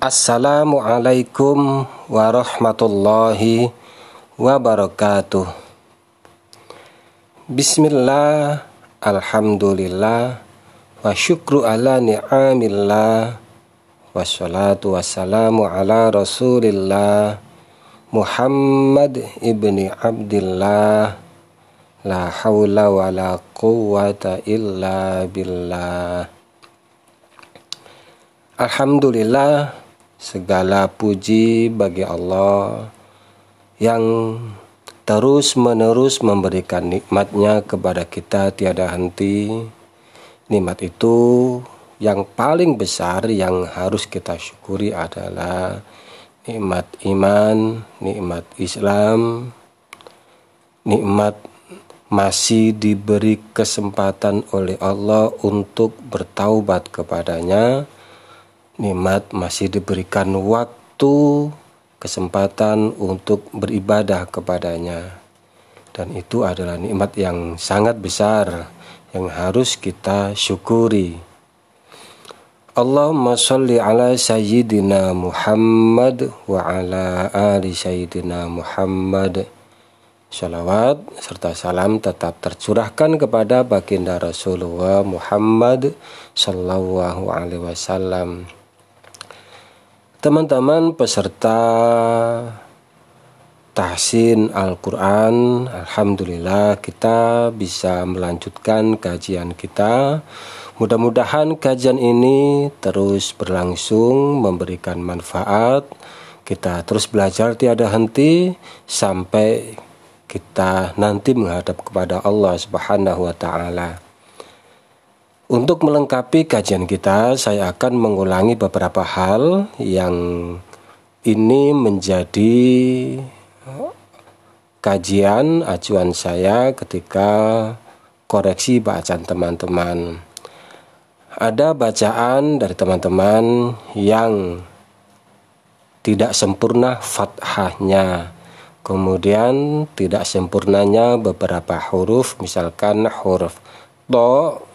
Assalamualaikum warahmatullahi wabarakatuh. Bismillah, alhamdulillah, wa syukru ala ni'amillah, wassalatu wassalamu ala rasulillah, Muhammad ibni Abdillah, la hawla wa la quwwata illa billah. Alhamdulillah, Segala puji bagi Allah yang terus-menerus memberikan nikmatnya kepada kita tiada henti. Nikmat itu yang paling besar yang harus kita syukuri adalah nikmat iman, nikmat Islam, nikmat masih diberi kesempatan oleh Allah untuk bertaubat kepadanya nikmat masih diberikan waktu, kesempatan untuk beribadah kepadanya. Dan itu adalah nikmat yang sangat besar yang harus kita syukuri. Allahumma salli ala sayyidina Muhammad wa ala ali sayyidina Muhammad. Salawat serta salam tetap tercurahkan kepada baginda Rasulullah Muhammad sallallahu alaihi wasallam. Teman-teman peserta tahsin Al-Quran Alhamdulillah kita bisa melanjutkan kajian kita Mudah-mudahan kajian ini terus berlangsung memberikan manfaat Kita terus belajar tiada henti Sampai kita nanti menghadap kepada Allah Subhanahu wa Ta'ala. Untuk melengkapi kajian kita, saya akan mengulangi beberapa hal yang ini menjadi kajian acuan saya ketika koreksi bacaan teman-teman. Ada bacaan dari teman-teman yang tidak sempurna fathahnya. Kemudian tidak sempurnanya beberapa huruf, misalkan huruf to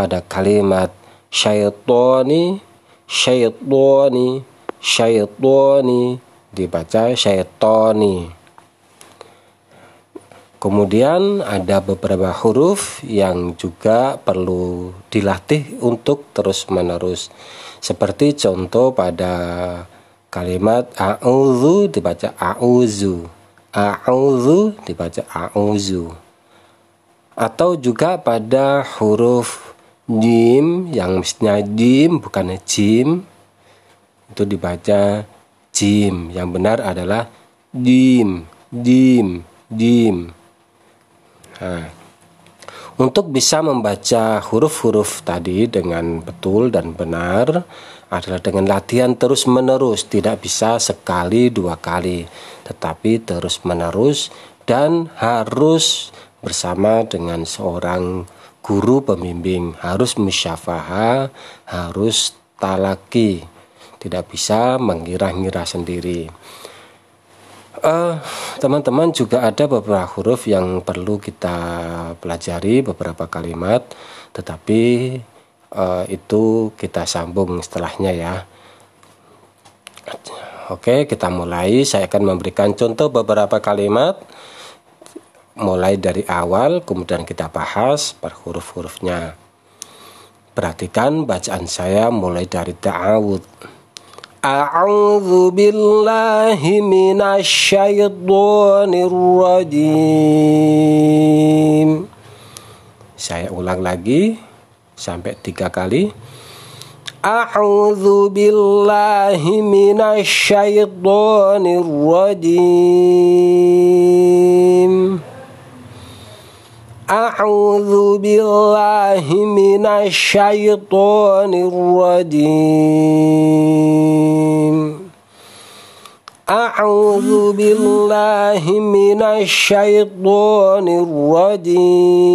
pada kalimat syaitoni syaitoni syaitoni dibaca syaitoni kemudian ada beberapa huruf yang juga perlu dilatih untuk terus menerus seperti contoh pada kalimat a'udzu dibaca a'udzu. A'udzu dibaca a'udzu. Atau juga pada huruf jim yang mestinya jim bukan jim itu dibaca jim. Yang benar adalah jim jim jim. Nah, untuk bisa membaca huruf-huruf tadi dengan betul dan benar adalah dengan latihan terus-menerus, tidak bisa sekali dua kali, tetapi terus-menerus dan harus bersama dengan seorang guru pembimbing harus musyafaha, harus talaki, tidak bisa mengira-ngira sendiri. eh, teman-teman juga ada beberapa huruf yang perlu kita pelajari, beberapa kalimat, tetapi uh, itu kita sambung setelahnya ya. Oke, kita mulai. Saya akan memberikan contoh beberapa kalimat mulai dari awal kemudian kita bahas per huruf-hurufnya. Perhatikan bacaan saya mulai dari ta'awud. A'udzu billahi minasyaitonir. Saya ulang lagi sampai tiga kali. A'udzu billahi minasyaitonir. أعوذ بالله من الشيطان الرجيم أعوذ بالله من الشيطان الرجيم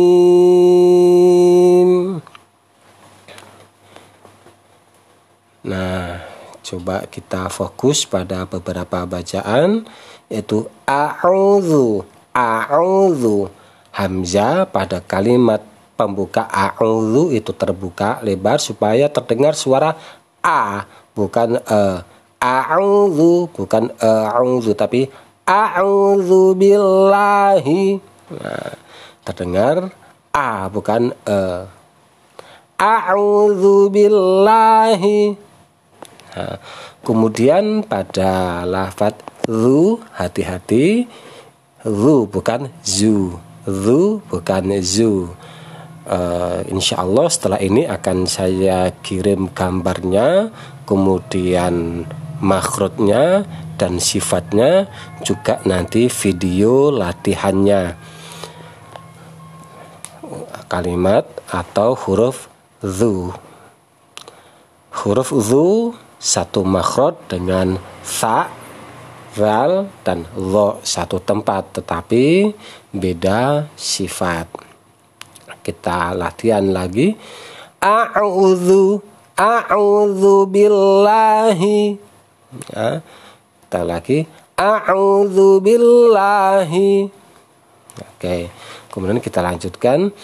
Nah, coba kita fokus pada beberapa bacaan yaitu a'udzu a'udzu Hamzah pada kalimat pembuka a'udzu itu terbuka lebar supaya terdengar suara a bukan e. a'udzu bukan a'udzu tapi a'udzu billahi. Nah, terdengar a bukan e. A'udzu billahi. Nah, kemudian pada lafat zu hati-hati zu bukan zu zu bukan zu. Uh, insya Allah setelah ini akan saya kirim gambarnya kemudian makhrutnya dan sifatnya juga nanti video latihannya. Kalimat atau huruf zu. Huruf zu satu makhrot dengan sa ral dan lo satu tempat tetapi beda sifat. Kita latihan lagi. A'udzu a'udzu billahi. Ya, kita lagi. A'udzu billahi. Oke kemudian kita lanjutkan.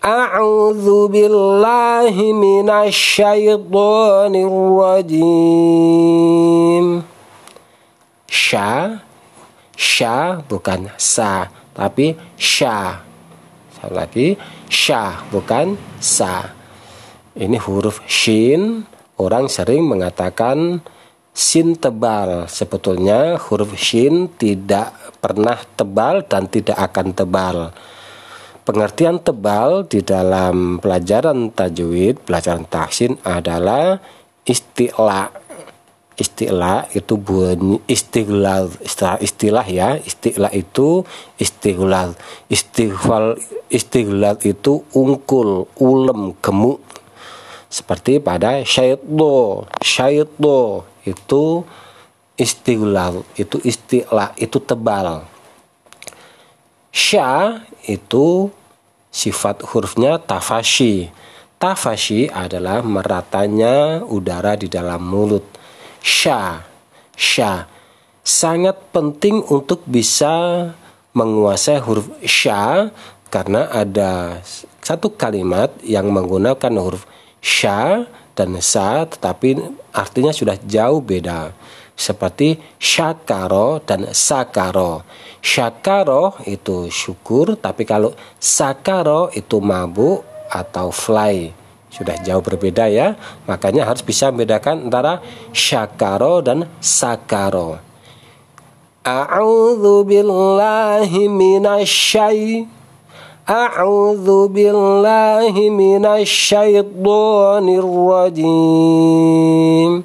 A'udzu billahi minasyaitonir rajim sya sya bukan sa tapi sya Sekali lagi sya bukan sa. Ini huruf shin. Orang sering mengatakan sin tebal. Sebetulnya huruf shin tidak pernah tebal dan tidak akan tebal. Pengertian tebal di dalam pelajaran tajwid pelajaran tahsin adalah istilah istilah itu bunyi istighlar istilah, istilah ya. Istilah itu istighlar istighfal istighlar itu ungkul ulem gemuk. Seperti pada syaitdo syaitdo itu istighlar itu istilah itu tebal. Sya itu sifat hurufnya tafashi. Tafashi adalah meratanya udara di dalam mulut sya sya sangat penting untuk bisa menguasai huruf sya karena ada satu kalimat yang menggunakan huruf sya dan sa tetapi artinya sudah jauh beda. Seperti syakaro dan sakaro. Syakaro itu syukur tapi kalau sakaro itu mabuk atau fly sudah jauh berbeda ya. Makanya harus bisa membedakan antara syakaro dan sakaro. A'udzu billahi minasyai A'udzu billahi minasyaitonir rajim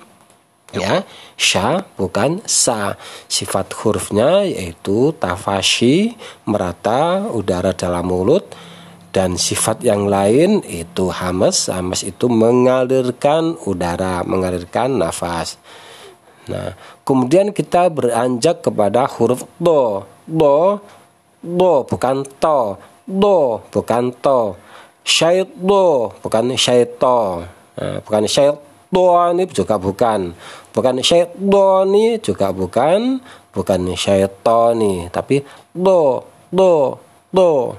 ya sya bukan sa. Sifat hurufnya yaitu tafashi merata udara dalam mulut dan sifat yang lain itu hamas. Hamas itu mengalirkan udara mengalirkan nafas. Nah kemudian kita beranjak kepada huruf do do do bukan to do bukan to syaito bukan syaito nah, bukan syaito ini juga bukan. Bukan syaito ini juga bukan. Bukan syaitoni tapi do do do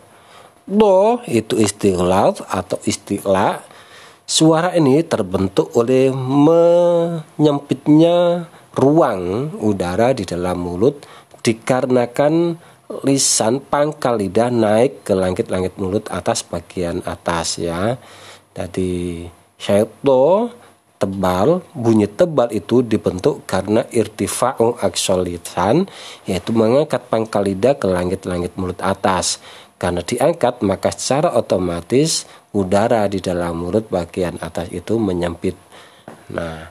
Do itu istilah atau istilah Suara ini terbentuk oleh menyempitnya ruang udara di dalam mulut dikarenakan lisan pangkal lidah naik ke langit-langit mulut atas bagian atas ya. Jadi syaito tebal, bunyi tebal itu dibentuk karena irtifa'u aksol lisan yaitu mengangkat pangkal lidah ke langit-langit mulut atas. Karena diangkat maka secara otomatis udara di dalam mulut bagian atas itu menyempit. Nah,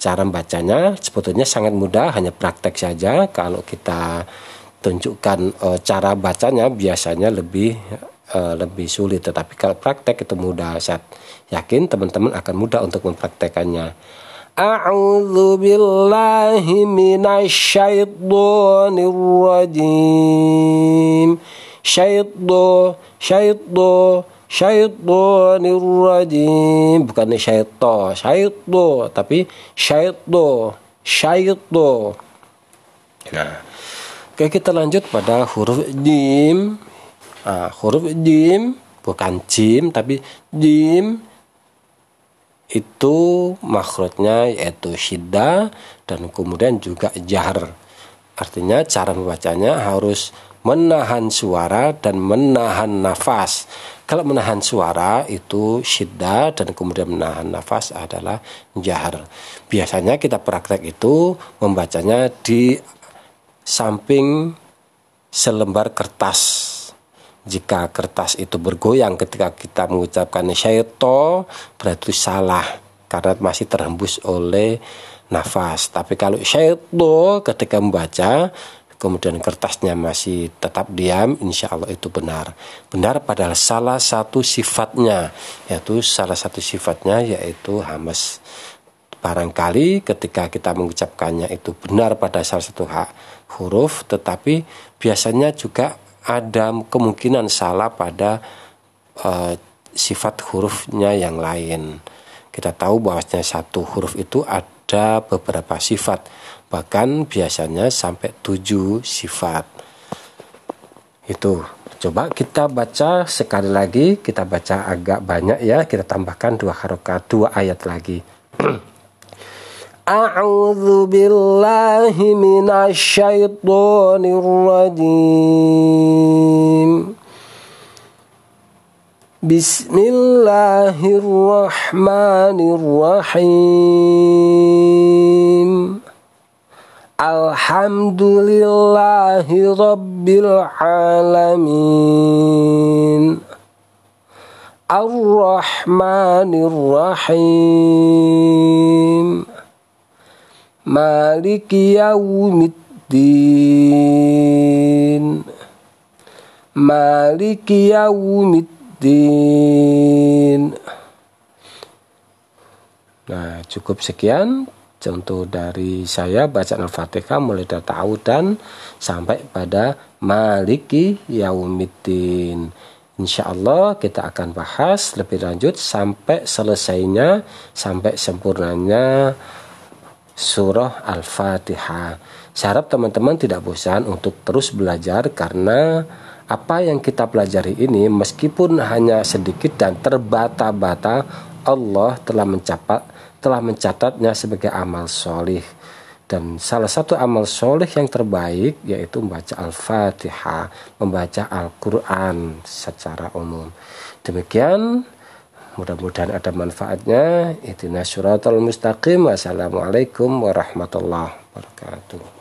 cara membacanya sebetulnya sangat mudah, hanya praktek saja. Kalau kita tunjukkan e, cara bacanya biasanya lebih e, lebih sulit, tetapi kalau praktek itu mudah. Saya yakin teman-teman akan mudah untuk mempraktekannya. A'udzu billahi minasyaitonir rajim syaitu syaitu syaitonir rajim bukan syaito syaitu tapi syaitu syaitu nah oke kita lanjut pada huruf jim. Nah, huruf jim bukan jim tapi jim. Itu makhrajnya yaitu syiddah dan kemudian juga jahar. Artinya cara membacanya harus menahan suara dan menahan nafas. Kalau menahan suara itu syiddah dan kemudian menahan nafas adalah jahar. Biasanya kita praktek itu membacanya di samping selembar kertas jika kertas itu bergoyang ketika kita mengucapkan syaito berarti salah karena masih terhembus oleh nafas tapi kalau syaito ketika membaca kemudian kertasnya masih tetap diam insya Allah itu benar. Benar padahal salah satu sifatnya yaitu salah satu sifatnya yaitu hamas. Barangkali ketika kita mengucapkannya itu benar pada salah satu huruf tetapi biasanya juga ada kemungkinan salah pada uh, sifat hurufnya yang lain. Kita tahu bahwasanya satu huruf itu ada beberapa sifat, bahkan biasanya sampai tujuh sifat. Itu coba kita baca sekali lagi, kita baca agak banyak ya, kita tambahkan dua harokat, dua ayat lagi. أعوذ بالله من الشيطان الرجيم بسم الله الرحمن الرحيم Alhamdulillahi Rabbil Alamin. Ar-Rahmanir Rahim Maliki Yawmiddin Maliki Yawmiddin Nah cukup sekian contoh dari saya baca Al-Fatihah mulai dari dan sampai pada Maliki Yaumiddin. Insya Allah kita akan bahas lebih lanjut sampai selesainya, sampai sempurnanya surah Al-Fatihah. Saya harap teman-teman tidak bosan untuk terus belajar karena apa yang kita pelajari ini meskipun hanya sedikit dan terbata-bata Allah telah mencatat telah mencatatnya sebagai amal solih dan salah satu amal soleh yang terbaik yaitu membaca Al-Fatihah, membaca Al-Quran secara umum. Demikian Mudah-mudahan ada manfaatnya. Ihdina syuratal mustaqim. Wassalamualaikum warahmatullahi wabarakatuh.